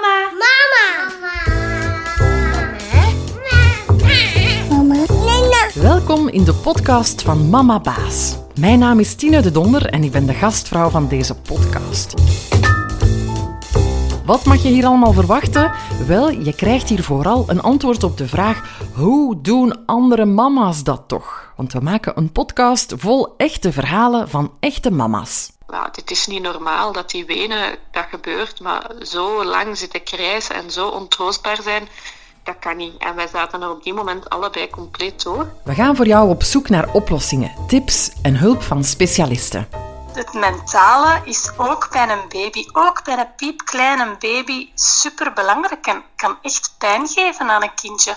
Mama. Mama. Welkom in de podcast van Mama Baas. Mijn naam is Tine de Donder en ik ben de gastvrouw van deze podcast. Wat mag je hier allemaal verwachten? Wel, je krijgt hier vooral een antwoord op de vraag: hoe doen andere mama's dat toch? Want we maken een podcast vol echte verhalen van echte mama's. Ja, dit is niet normaal dat die wenen, dat gebeurt, maar zo lang zitten krijsen en zo ontroostbaar zijn, dat kan niet. En wij zaten er op die moment allebei compleet door. We gaan voor jou op zoek naar oplossingen, tips en hulp van specialisten. Het mentale is ook bij een baby, ook bij een piepkleine baby, superbelangrijk en kan echt pijn geven aan een kindje.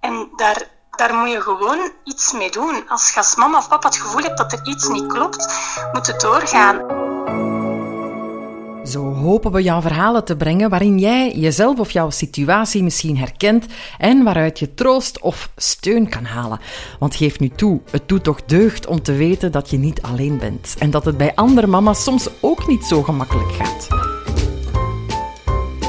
En daar, daar moet je gewoon iets mee doen. Als je mama of papa het gevoel hebt dat er iets niet klopt, moet het doorgaan. Zo hopen we jouw verhalen te brengen waarin jij jezelf of jouw situatie misschien herkent en waaruit je troost of steun kan halen. Want geef nu toe, het doet toch deugd om te weten dat je niet alleen bent en dat het bij andere mama's soms ook niet zo gemakkelijk gaat.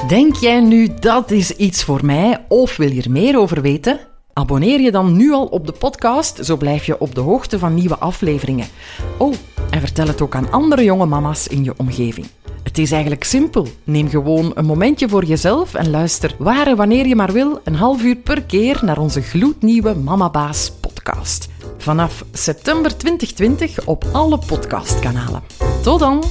Denk jij nu dat is iets voor mij of wil je er meer over weten? Abonneer je dan nu al op de podcast, zo blijf je op de hoogte van nieuwe afleveringen. Oh, en vertel het ook aan andere jonge mama's in je omgeving. Het is eigenlijk simpel. Neem gewoon een momentje voor jezelf en luister waar en wanneer je maar wil een half uur per keer naar onze gloednieuwe Mama Baas podcast. Vanaf september 2020 op alle podcastkanalen. Tot dan!